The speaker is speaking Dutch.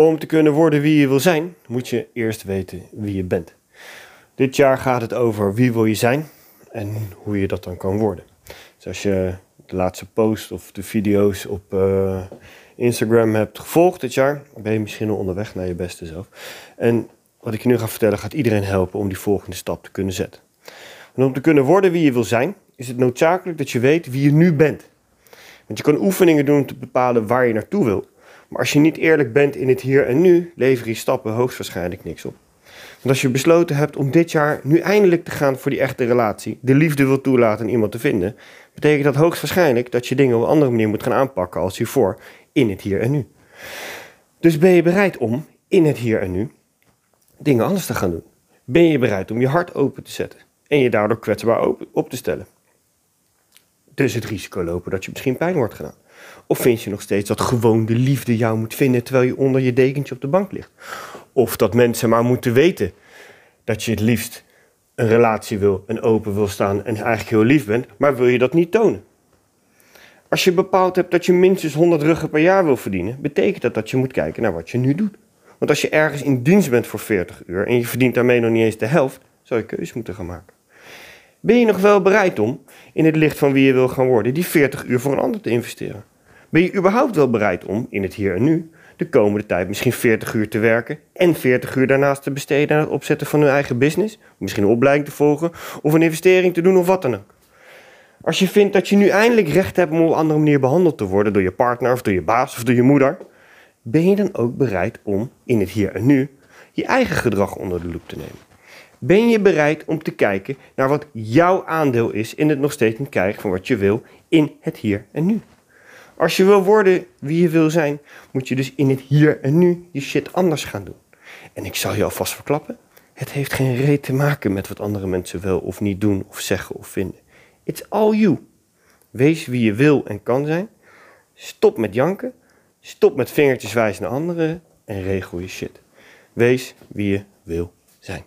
Om te kunnen worden wie je wil zijn, moet je eerst weten wie je bent. Dit jaar gaat het over wie wil je zijn en hoe je dat dan kan worden. Dus als je de laatste post of de video's op uh, Instagram hebt gevolgd dit jaar, ben je misschien al onderweg naar je beste zelf. En wat ik je nu ga vertellen gaat iedereen helpen om die volgende stap te kunnen zetten. En om te kunnen worden wie je wil zijn, is het noodzakelijk dat je weet wie je nu bent. Want je kan oefeningen doen om te bepalen waar je naartoe wil. Maar als je niet eerlijk bent in het hier en nu, leveren je stappen hoogstwaarschijnlijk niks op. Want als je besloten hebt om dit jaar nu eindelijk te gaan voor die echte relatie, de liefde wil toelaten en iemand te vinden, betekent dat hoogstwaarschijnlijk dat je dingen op een andere manier moet gaan aanpakken als hiervoor in het hier en nu. Dus ben je bereid om in het hier en nu dingen anders te gaan doen? Ben je bereid om je hart open te zetten en je daardoor kwetsbaar op te stellen? Dus het risico lopen dat je misschien pijn wordt gedaan. Of vind je nog steeds dat gewoon de liefde jou moet vinden terwijl je onder je dekentje op de bank ligt? Of dat mensen maar moeten weten dat je het liefst een relatie wil en open wil staan en eigenlijk heel lief bent, maar wil je dat niet tonen? Als je bepaald hebt dat je minstens 100 ruggen per jaar wil verdienen, betekent dat dat je moet kijken naar wat je nu doet. Want als je ergens in dienst bent voor 40 uur en je verdient daarmee nog niet eens de helft, zou je keuze moeten gaan maken. Ben je nog wel bereid om, in het licht van wie je wil gaan worden, die 40 uur voor een ander te investeren? Ben je überhaupt wel bereid om, in het hier en nu, de komende tijd misschien 40 uur te werken en 40 uur daarnaast te besteden aan het opzetten van hun eigen business? Misschien een opleiding te volgen of een investering te doen of wat dan ook. Als je vindt dat je nu eindelijk recht hebt om op een andere manier behandeld te worden door je partner of door je baas of door je moeder, ben je dan ook bereid om in het hier en nu je eigen gedrag onder de loep te nemen? Ben je bereid om te kijken naar wat jouw aandeel is in het nog steeds niet krijgen van wat je wil in het hier en nu? Als je wil worden wie je wil zijn, moet je dus in het hier en nu je shit anders gaan doen. En ik zal je alvast verklappen, het heeft geen reet te maken met wat andere mensen wel of niet doen of zeggen of vinden. It's all you. Wees wie je wil en kan zijn. Stop met janken. Stop met vingertjes wijzen naar anderen en regel je shit. Wees wie je wil zijn.